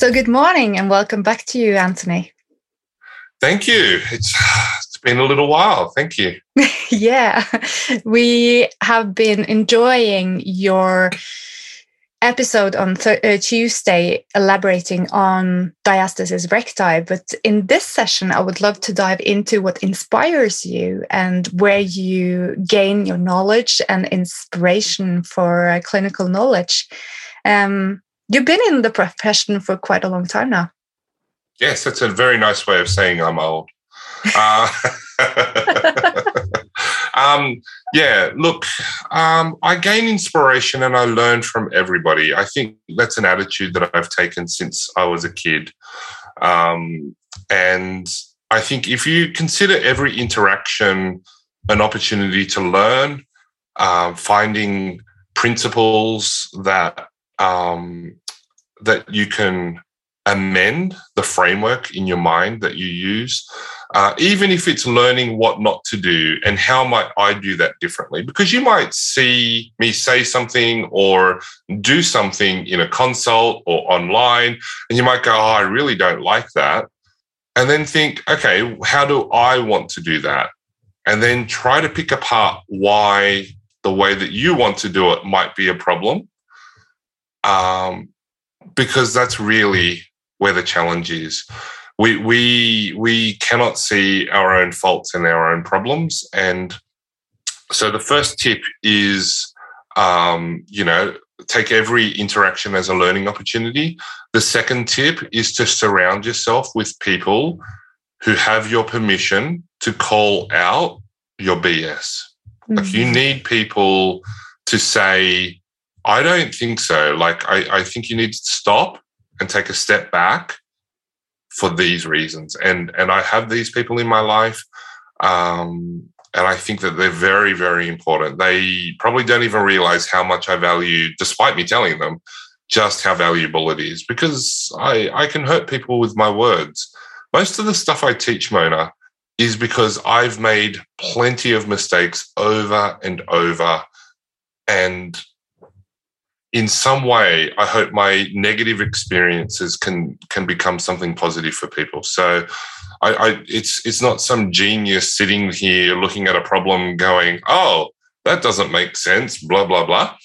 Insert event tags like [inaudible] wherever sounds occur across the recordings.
So, good morning and welcome back to you, Antony. Thank you. It's it's been a little while. Thank you. [laughs] yeah, we have been enjoying your episode on th- uh, Tuesday elaborating on diastasis recti. But in this session, I would love to dive into what inspires you and where you gain your knowledge and inspiration for uh, clinical knowledge. Um, You've been in the profession for quite a long time now. Yes, that's a very nice way of saying I'm old. uh, [laughs] um, yeah, look, um, I gain inspiration and I learn from everybody. I think that's an attitude that I've taken since I was a kid. Um, and I think if you consider every interaction an opportunity to learn, uh, finding principles that um, that you can amend the framework in your mind that you use, uh, even if it's learning what not to do and how might I do that differently. Because you might see me say something or do something in a consult or online, and you might go, Oh, I really don't like that. And then think, okay, how do I want to do that? And then try to pick apart why the way that you want to do it might be a problem. Um, because that's really where the challenge is. We we we cannot see our own faults and our own problems, and so the first tip is, um, you know, take every interaction as a learning opportunity. The second tip is to surround yourself with people who have your permission to call out your BS. Mm-hmm. Like you need people to say, I don't think so. Like, I, I think you need to stop and take a step back for these reasons. And and I have these people in my life, um, and I think that they're very very important. They probably don't even realize how much I value, despite me telling them, just how valuable it is. Because I I can hurt people with my words. Most of the stuff I teach, Mona, is because I've made plenty of mistakes over and over, and in some way, I hope my negative experiences can can become something positive for people. So, I, I, it's it's not some genius sitting here looking at a problem going, "Oh, that doesn't make sense." Blah blah blah.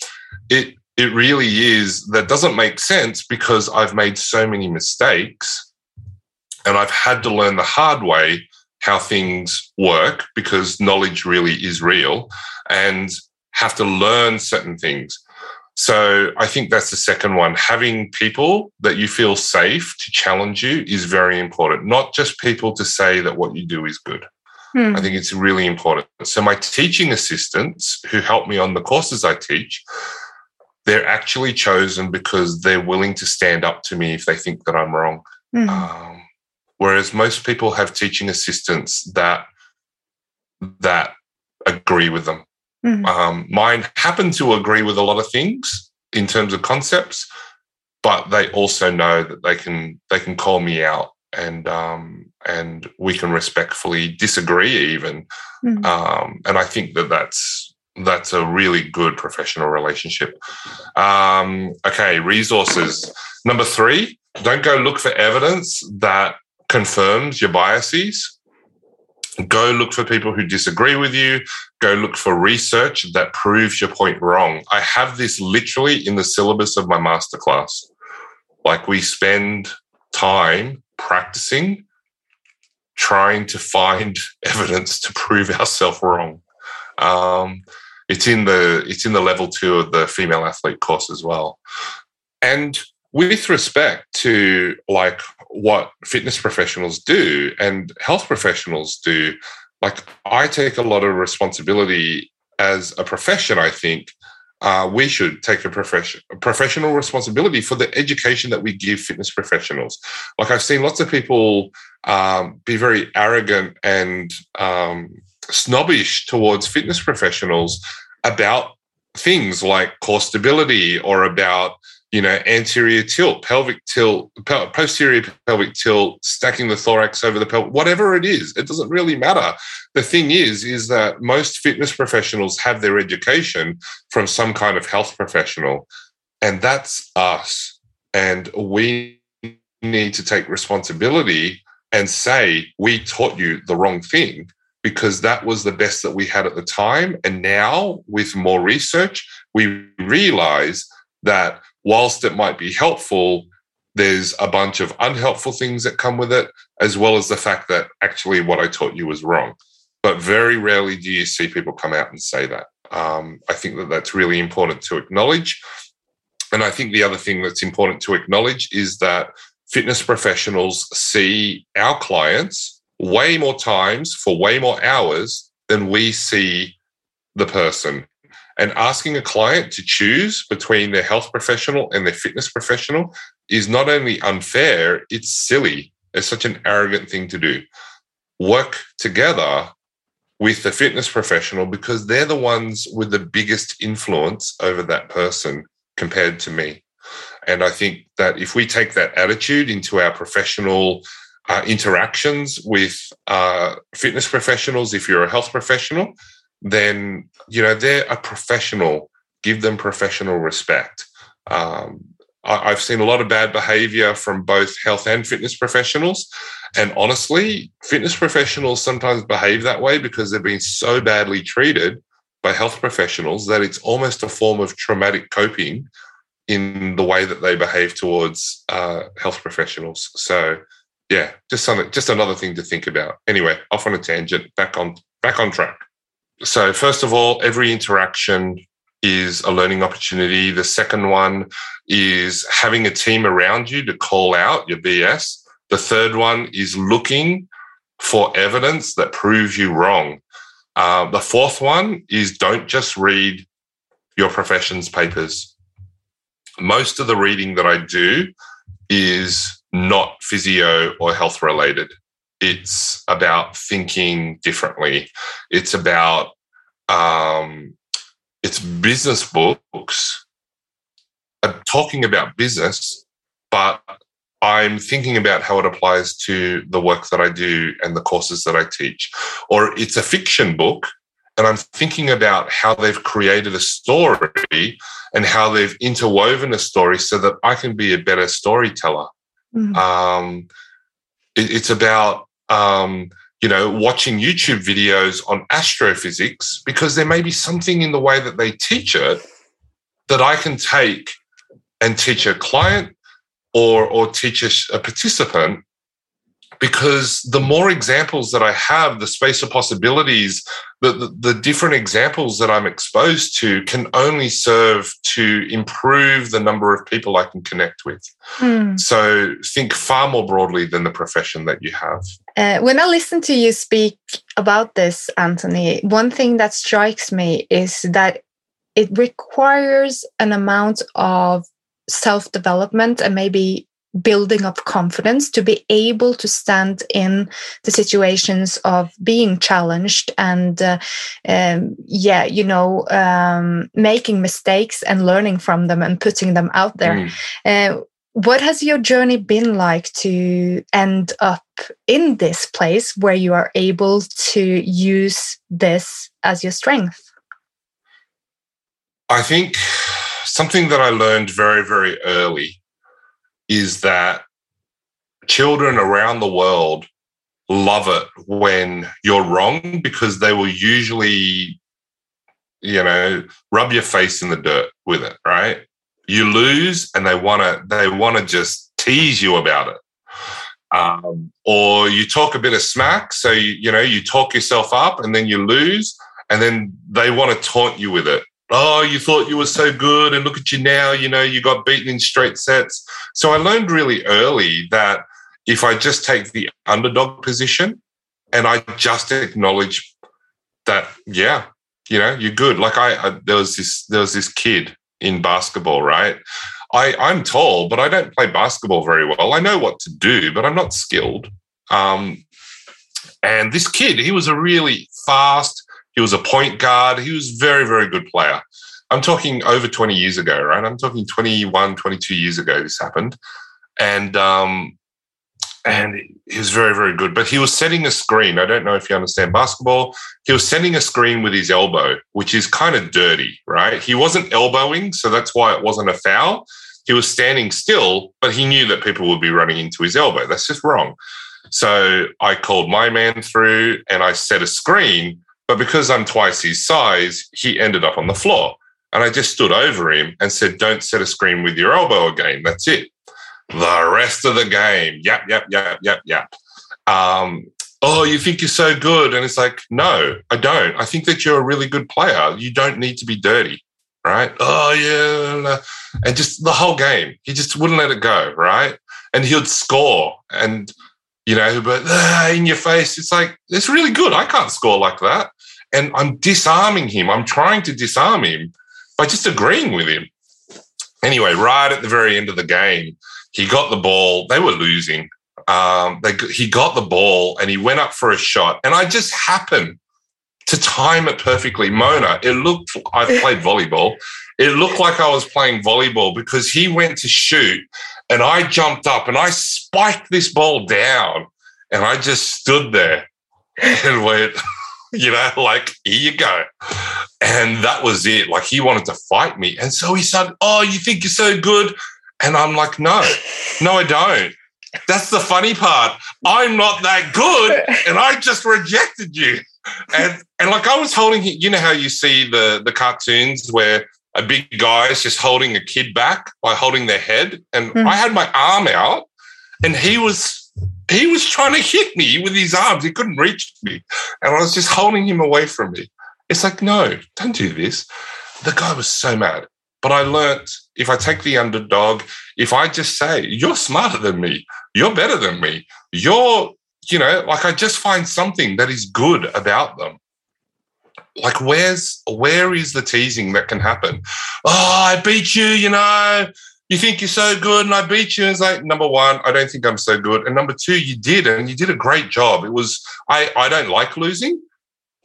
It it really is that doesn't make sense because I've made so many mistakes, and I've had to learn the hard way how things work because knowledge really is real, and have to learn certain things so I think that's the second one. Having people that you feel safe to challenge you is very important, not just people to say that what you do is good. Hmm. I think it's really important. So my teaching assistants who help me on the courses I teach, they're actually chosen because they're willing to stand up to me if they think that I'm wrong. Hmm. Um, whereas most people have teaching assistants that that agree with them Mm-hmm. Um, mine happen to agree with a lot of things in terms of concepts, but they also know that they can they can call me out and um, and we can respectfully disagree even. Mm-hmm. Um, and I think that that's that's a really good professional relationship. Um, okay, resources. Number three, don't go look for evidence that confirms your biases go look for people who disagree with you. Go look for research that proves your point wrong. I have this literally in the syllabus of my masterclass. Like we spend time practicing trying to find [laughs] evidence to prove ourselves wrong. Um, it's in the it's in the level two of the female athlete course as well. And with respect to like what fitness professionals do and health professionals do like i take a lot of responsibility as a profession i think uh, we should take a, profession, a professional responsibility for the education that we give fitness professionals. Like I've seen lots of people um, be very arrogant and um, snobbish towards fitness professionals about things like core stability or about you know, anterior tilt, pelvic tilt, posterior pelvic tilt, stacking the thorax over the pelvis, whatever it is, it doesn't really matter. The thing is, is that most fitness professionals have their education from some kind of health professional, and that's us. And we need to take responsibility and say, we taught you the wrong thing because that was the best that we had at the time. And now, with more research, we realize that whilst it might be helpful, there's a bunch of unhelpful things that come with it, as well as the fact that actually what I taught you was wrong. But very rarely do you see people come out and say that. Um, I think that that's really important to acknowledge. And I think the other thing that's important to acknowledge is that fitness professionals see our clients way more times for way more hours than we see the person. And asking a client to choose between their health professional and their fitness professional is not only unfair, it's silly. It's such an arrogant thing to do. Work together with the fitness professional because they're the ones with the biggest influence over that person compared to me. And I think that if we take that attitude into our professional uh, interactions with uh, fitness professionals, if you're a health professional, then you know they're a professional. Give them professional respect. Um, I, I've seen a lot of bad behavior from both health and fitness professionals, and honestly, fitness professionals sometimes behave that way because they've been so badly treated by health professionals that it's almost a form of traumatic coping in the way that they behave towards uh, health professionals. So, yeah, just something, just another thing to think about. Anyway, off on a tangent. Back on, back on track. So, first of all, every interaction is a learning opportunity. The second one is having a team around you to call out your BS. The third one is looking for evidence that proves you wrong. Uh, the fourth one is don't just read your profession's papers. Most of the reading that I do is not physio or health related it's about thinking differently. It's about um, it's business books I'm talking about business, but I'm thinking about how it applies to the work that I do and the courses that I teach. Or it's a fiction book, and I'm thinking about how they've created a story and how they've interwoven a story so that I can be a better storyteller. Mm-hmm. Um, it's about um, you know watching YouTube videos on astrophysics because there may be something in the way that they teach it that I can take and teach a client or or teach a, a participant because the more examples that I have, the space of possibilities, the, the, the, different examples that I'm exposed to can only serve to improve the number of people I can connect with. Hmm. So think far more broadly than the profession that you have. Uh, when I listen to you speak about this, Antony, one thing that strikes me is that it requires an amount of self development and maybe building up confidence to be able to stand in the situations of being challenged and uh, um, yeah you know um, making mistakes and learning from them and putting them out there mm. uh, what has your journey been like to end up in this place where you are able to use this as your strength i think something that i learned very very early is that children around the world love it when you're wrong because they will usually, you know, rub your face in the dirt with it, right? You lose and they want to they want to just tease you about it. Um, or you talk a bit of smack, so you, you know you talk yourself up, and then you lose, and then they want to taunt you with it oh, you thought you were so good, and look at you now, you know, you got beaten in straight sets. So I learned really early that if I just take the underdog position and I just acknowledge that, yeah, You know, you're good. Like I, I there was this there was this kid in basketball, right? I, I'm tall, but I don't play basketball very well. I know what to do, but I'm not skilled. Um, and this kid, he was a really fast, he was a point guard, he was very, very good player. I'm talking over 20 years ago, right? I'm talking 21, 22 years ago this happened. And um, and he was very, very good. But he was setting a screen. I don't know if you understand basketball. He was setting a screen with his elbow, which is kind of dirty, right? He wasn't elbowing, so that's why it wasn't a foul. He was standing still, but he knew that people would be running into his elbow. That's just wrong. So I called my man through and I set a screen. But because I'm twice his size, he ended up on the floor. And I just stood over him and said, Don't set a screen with your elbow again. That's it the rest of the game. Yep, yep, yep, yep, yep. Um, oh, you think you're so good. And it's like, no, I don't. I think that you're a really good player. You don't need to be dirty, right? Oh, yeah. And just the whole game, he just wouldn't let it go, right? And he'd score and, you know, but uh, in your face, it's like, it's really good. I can't score like that. And I'm disarming him. I'm trying to disarm him by just agreeing with him. Anyway, right at the very end of the game, he got the ball. They were losing. Um, they, he got the ball and he went up for a shot. And I just happened to time it perfectly. Mona, it looked, I played volleyball. It looked like I was playing volleyball because he went to shoot and I jumped up and I spiked this ball down and I just stood there and went, [laughs] you know, like, here you go. And that was it. Like he wanted to fight me. And so he said, Oh, you think you're so good? And I'm like, no, no, I don't. That's the funny part. I'm not that good, and I just rejected you. And and like I was holding, you know how you see the the cartoons where a big guy is just holding a kid back by holding their head, and mm. I had my arm out, and he was he was trying to hit me with his arms. He couldn't reach me, and I was just holding him away from me. It's like, no, don't do this. The guy was so mad. But I learnt if I take the underdog, if I just say, you're smarter than me, you're better than me, you're, you know, like I just find something that is good about them. Like, where's, where is the teasing that can happen? Oh, I beat you, you know, you think you're so good and I beat you. And it's like, number one, I don't think I'm so good. And number two, you did, and you did a great job. It was, I, I don't like losing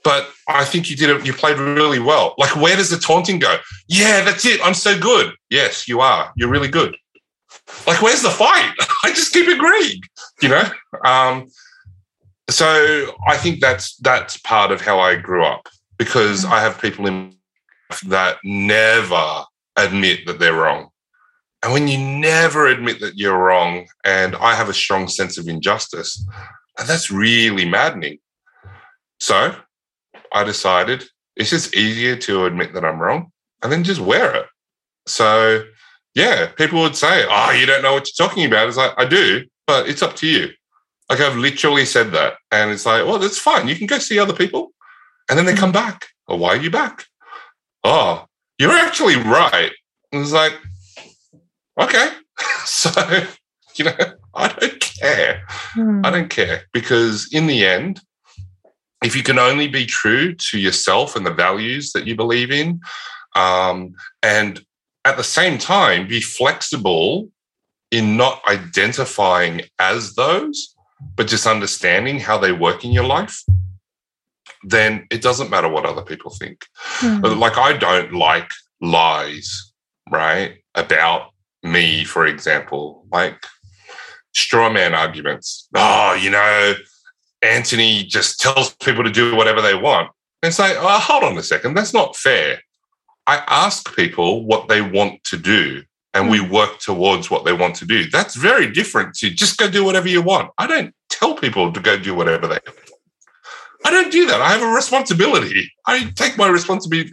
but I think you did it. You played really well. Like, where does the taunting go? Yeah, that's it. I'm so good. Yes, you are. You're really good. Like, where's the fight? [laughs] I just keep agreeing. You know. Um, so I think that's that's part of how I grew up because I have people in that never admit that they're wrong. And when you never admit that you're wrong, and I have a strong sense of injustice, that's really maddening. So I decided it's just easier to admit that I'm wrong and then just wear it. So, yeah, people would say, Oh, you don't know what you're talking about. It's like, I do, but it's up to you. Like, I've literally said that. And it's like, Well, that's fine. You can go see other people. And then they come back. Oh, why are you back? Oh, you're actually right. And it's like, Okay. [laughs] so, you know, I don't care. Hmm. I don't care because in the end, if you can only be true to yourself and the values that you believe in, um, and at the same time be flexible in not identifying as those, but just understanding how they work in your life, then it doesn't matter what other people think. Mm. Like, I don't like lies, right? About me, for example, like straw man arguments. Oh, you know, Antony just tells people to do whatever they want. And say, oh, hold on a second, that's not fair. I ask people what they want to do and we hmm. work towards what they want to do. That's very different to just go do whatever you want. I don't tell people to go do whatever they want. I don't do that. I have a responsibility. I take my responsibility.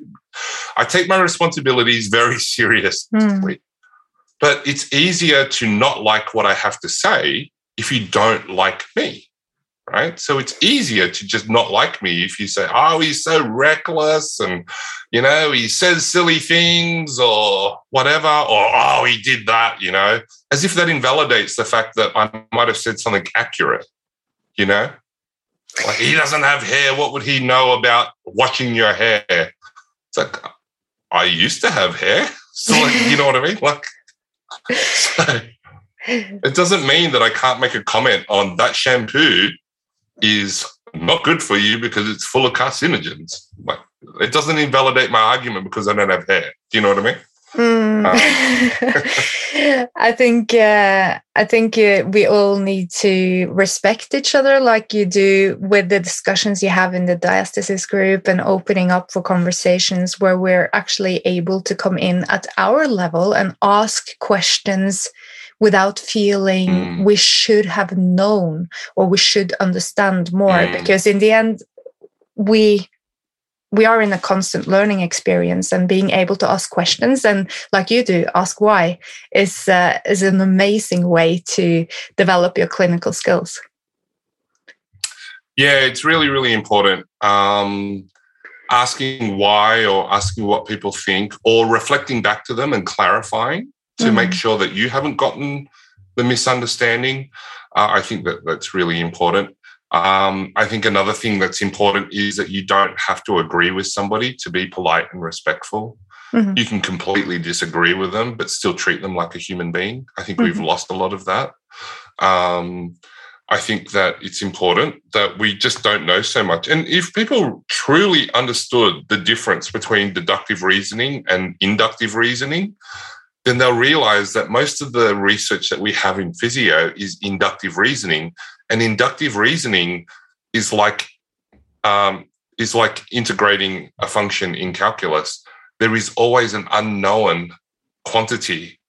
I take my responsibilities very [laughs] seriously. Mm. But it's easier to not like what I have to say if you don't like me right? So it's easier to just not like me if you say, oh, he's so reckless and, you know, he says silly things or whatever, or, oh, he did that, you know, as if that invalidates the fact that I might have said something accurate, you know? Like he doesn't have hair. What would he know about washing your hair? It's like I used to have hair. [laughs] So like, you know what I mean? Like so it doesn't mean that I can't make a comment on that shampoo is not good for you because it's full of carcinogens. Like it doesn't invalidate my argument because I don't have hair. Do you know what I mean? Mm. [laughs] I think uh, I think uh, we all need to respect each other, like you do with the discussions you have in the diastasis group, and opening up for conversations where we're actually able to come in at our level and ask questions without feeling mm. we should have known or we should understand more. Mm. Because in the end, we we are in a constant learning experience and being able to ask questions and like you do ask why is uh, is an amazing way to develop your clinical skills. Yeah it's really really important. Um, asking why or asking what people think or reflecting back to them and clarifying to mm-hmm. make sure that you haven't gotten the misunderstanding uh, i think that that's really important um, I think another thing that's important is that you don't have to agree with somebody to be polite and respectful. Mm-hmm. You can completely disagree with them, but still treat them like a human being. I think mm-hmm. we've lost a lot of that. Um, I think that it's important that we just don't know so much. And if people truly understood the difference between deductive reasoning and inductive reasoning, then they'll realize that most of the research that we have in physio is inductive reasoning and inductive reasoning is like um, is like integrating a function in calculus. There is always an unknown quantity.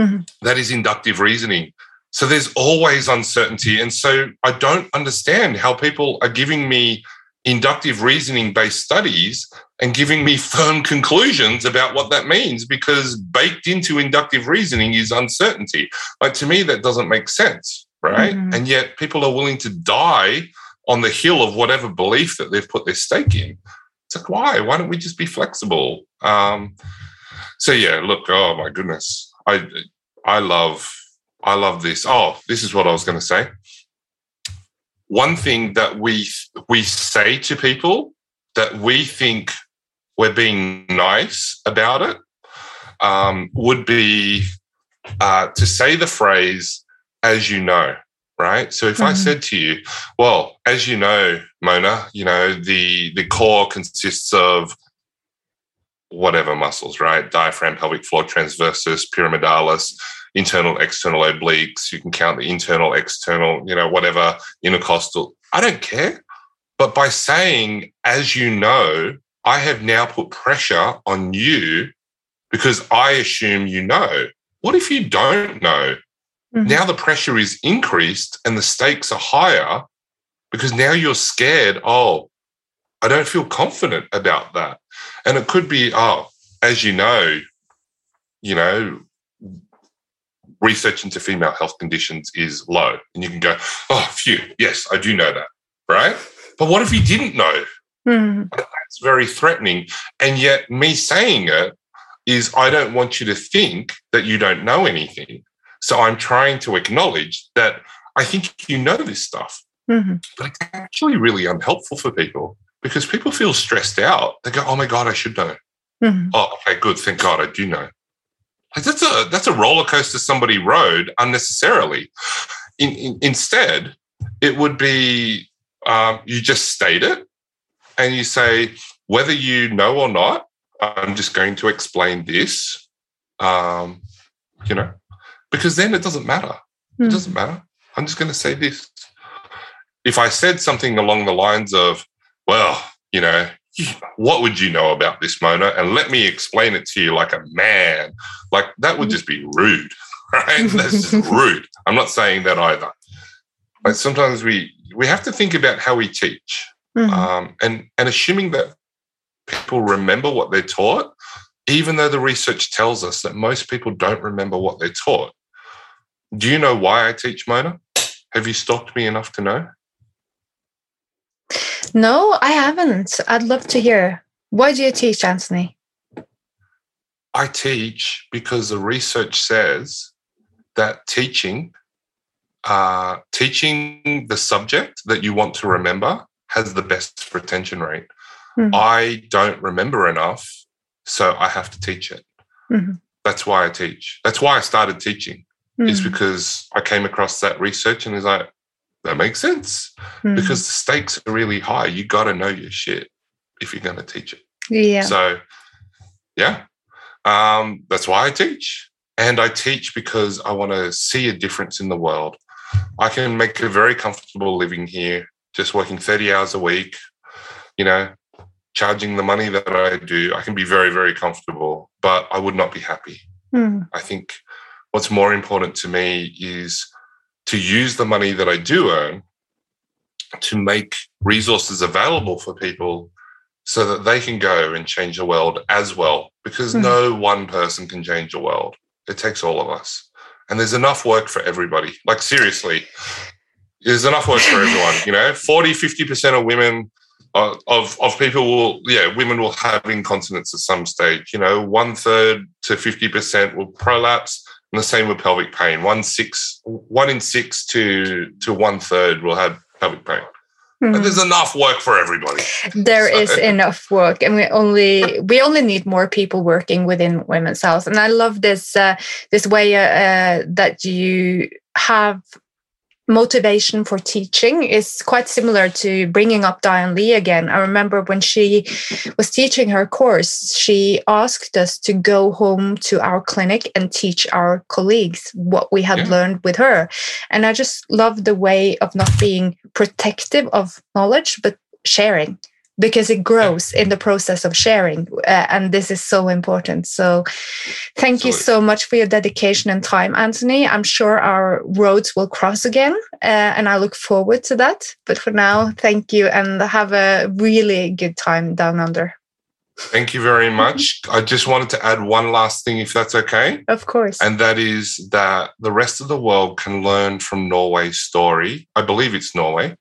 Mm-hmm. That is inductive reasoning. So there's always uncertainty. And so I don't understand how people are giving me inductive reasoning based studies and giving me firm conclusions about what that means because baked into inductive reasoning is uncertainty. Like to me, that doesn't make sense right? Mm-hmm. And yet people are willing to die on the hill of whatever belief that they've put their stake in. It's like, why? Why don't we just be flexible? Um, so yeah, look, oh my goodness. I I love I love this. Oh, this is what I was going to say. One thing that we we say to people that we think we're being nice about it um, would be uh, to say the phrase as you know, right? So if mm-hmm. I said to you, well, as you know, Mona, you know, the the core consists of whatever muscles, right? Diaphragm, pelvic floor, transversus, pyramidalis, internal, external obliques. You can count the internal, external, you know, whatever, intercostal. I don't care. But by saying, as you know, I have now put pressure on you because I assume you know. What if you don't know? Mm-hmm. Now the pressure is increased and the stakes are higher because now you're scared. Oh, I don't feel confident about that. And it could be, oh, as you know, you know, research into female health conditions is low. And you can go, oh, phew, yes, I do know that. Right. But what if you didn't know? Mm-hmm. That's very threatening. And yet, me saying it is, I don't want you to think that you don't know anything. So I'm trying to acknowledge that I think you know this stuff, mm-hmm. but it's actually really unhelpful for people because people feel stressed out. They go, "Oh my god, I should know." Mm-hmm. Oh, okay, good. Thank God, I do know. Like that's a that's a roller coaster somebody rode unnecessarily. In, in, instead, it would be um, you just state it and you say whether you know or not. I'm just going to explain this. Um, you know, because then it doesn't matter. Mm. It hmm. doesn't matter. I'm just going to say this. If I said something along the lines of, well, you know, what would you know about this, Mona? And let me explain it to you like a man. Like that would hmm. just be rude, [laughs] right? That's just [laughs] rude. I'm not saying that either. Like sometimes we we have to think about how we teach, mm-hmm. um, and and assuming that people remember what they're taught, even though the research tells us that most people don't remember what they're taught. Do you know why I teach Mona? Have you stalked me enough to know? No, I haven't. I'd love to hear. Why do you teach, Antony? I teach because the research says that teaching, uh, teaching the subject that you want to remember has the best retention rate. Mm-hmm. I don't remember enough So I have to teach it. Mm-hmm. That's why I teach. That's why I started teaching. Mm. Is because I came across that research and it's like, that makes sense. Mm. Because the stakes are really high. You got to know your shit if you're going to teach it. yeah. So, yeah, um, that's why I teach. And I teach because I want to see a difference in the world. I can make a very comfortable living here, just working 30 hours a week, you know, charging the money that I do. I can be very, very comfortable, but I would not be happy. Mm. I think what's more important to me is to use the money that I do earn to make resources available for people so that they can go and change the world as well because Mhm. no one person can change the world. It takes all of us. And there's enough work for everybody. Like seriously there's enough work for everyone you know? 40 50% of women uh, of of people will yeah women will have incontinence at some stage you know? One third to 50% will prolapse and the same with pelvic pain. One six one in six to to one third will have pelvic pain. Mm. and there's enough work for everybody. [laughs] There So- is [laughs] enough work and we only we only need more people working within women's health. And i love this uh, this way uh, uh, that you have motivation for teaching is quite similar to bringing up Diane Lee again. I remember when she was teaching her course, she asked us to go home to our clinic and teach our colleagues what we had Yeah. learned with her. And I just love the way of not being protective of knowledge, but sharing because it grows in the process of sharing. Uh, and this is so important. So thank you so much for your dedication and time, Antony. I'm sure our roads will cross again. Uh, and I look forward to that. But for now, thank you and have a really good time down under. thank you very [laughs] much i just wanted to add one last thing if that's okay Of course. and that is that the rest of the world can learn from Norway's story. I believe it's Norway,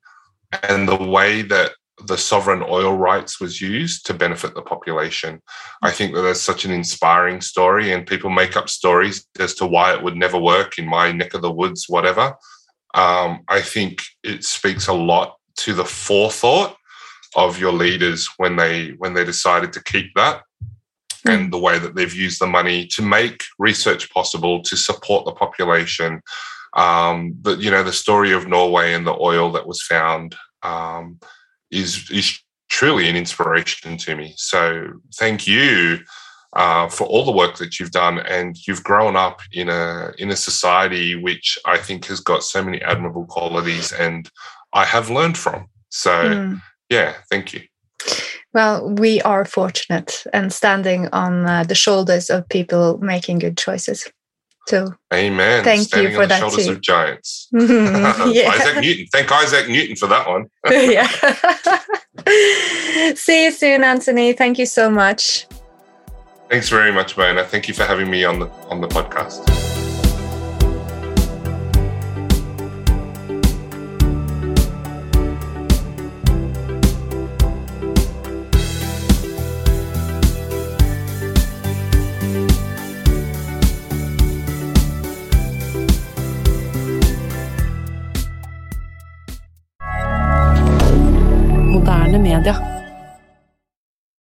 and the way that the sovereign oil rights was used to benefit the population. I think that that's such an inspiring story, and people make up stories as to why it would never work in my neck of the woods, whatever. Um, I think it speaks a lot to the forethought of your leaders when they when they decided to keep that and the way that they've used the money to make research possible to support the population. Um, but you know, the story of Norway and the oil that was found um, is is truly an inspiration to me. So thank you uh, for all the work that you've done, and you've grown up in a in a society which I think has got so many admirable qualities, and I have learned from. So Mm. yeah, thank you. Well, we are fortunate and standing on uh, the shoulders of people making good choices. So, Amen. Thank you for on the that shoulders too. of giants. [laughs] [laughs] yeah. Isaac Newton. Thank Isaac Newton for that one. [laughs] yeah. See you soon, Antony. Thank you so much. Thanks very much, Mona. Thank you for having me on the on the podcast.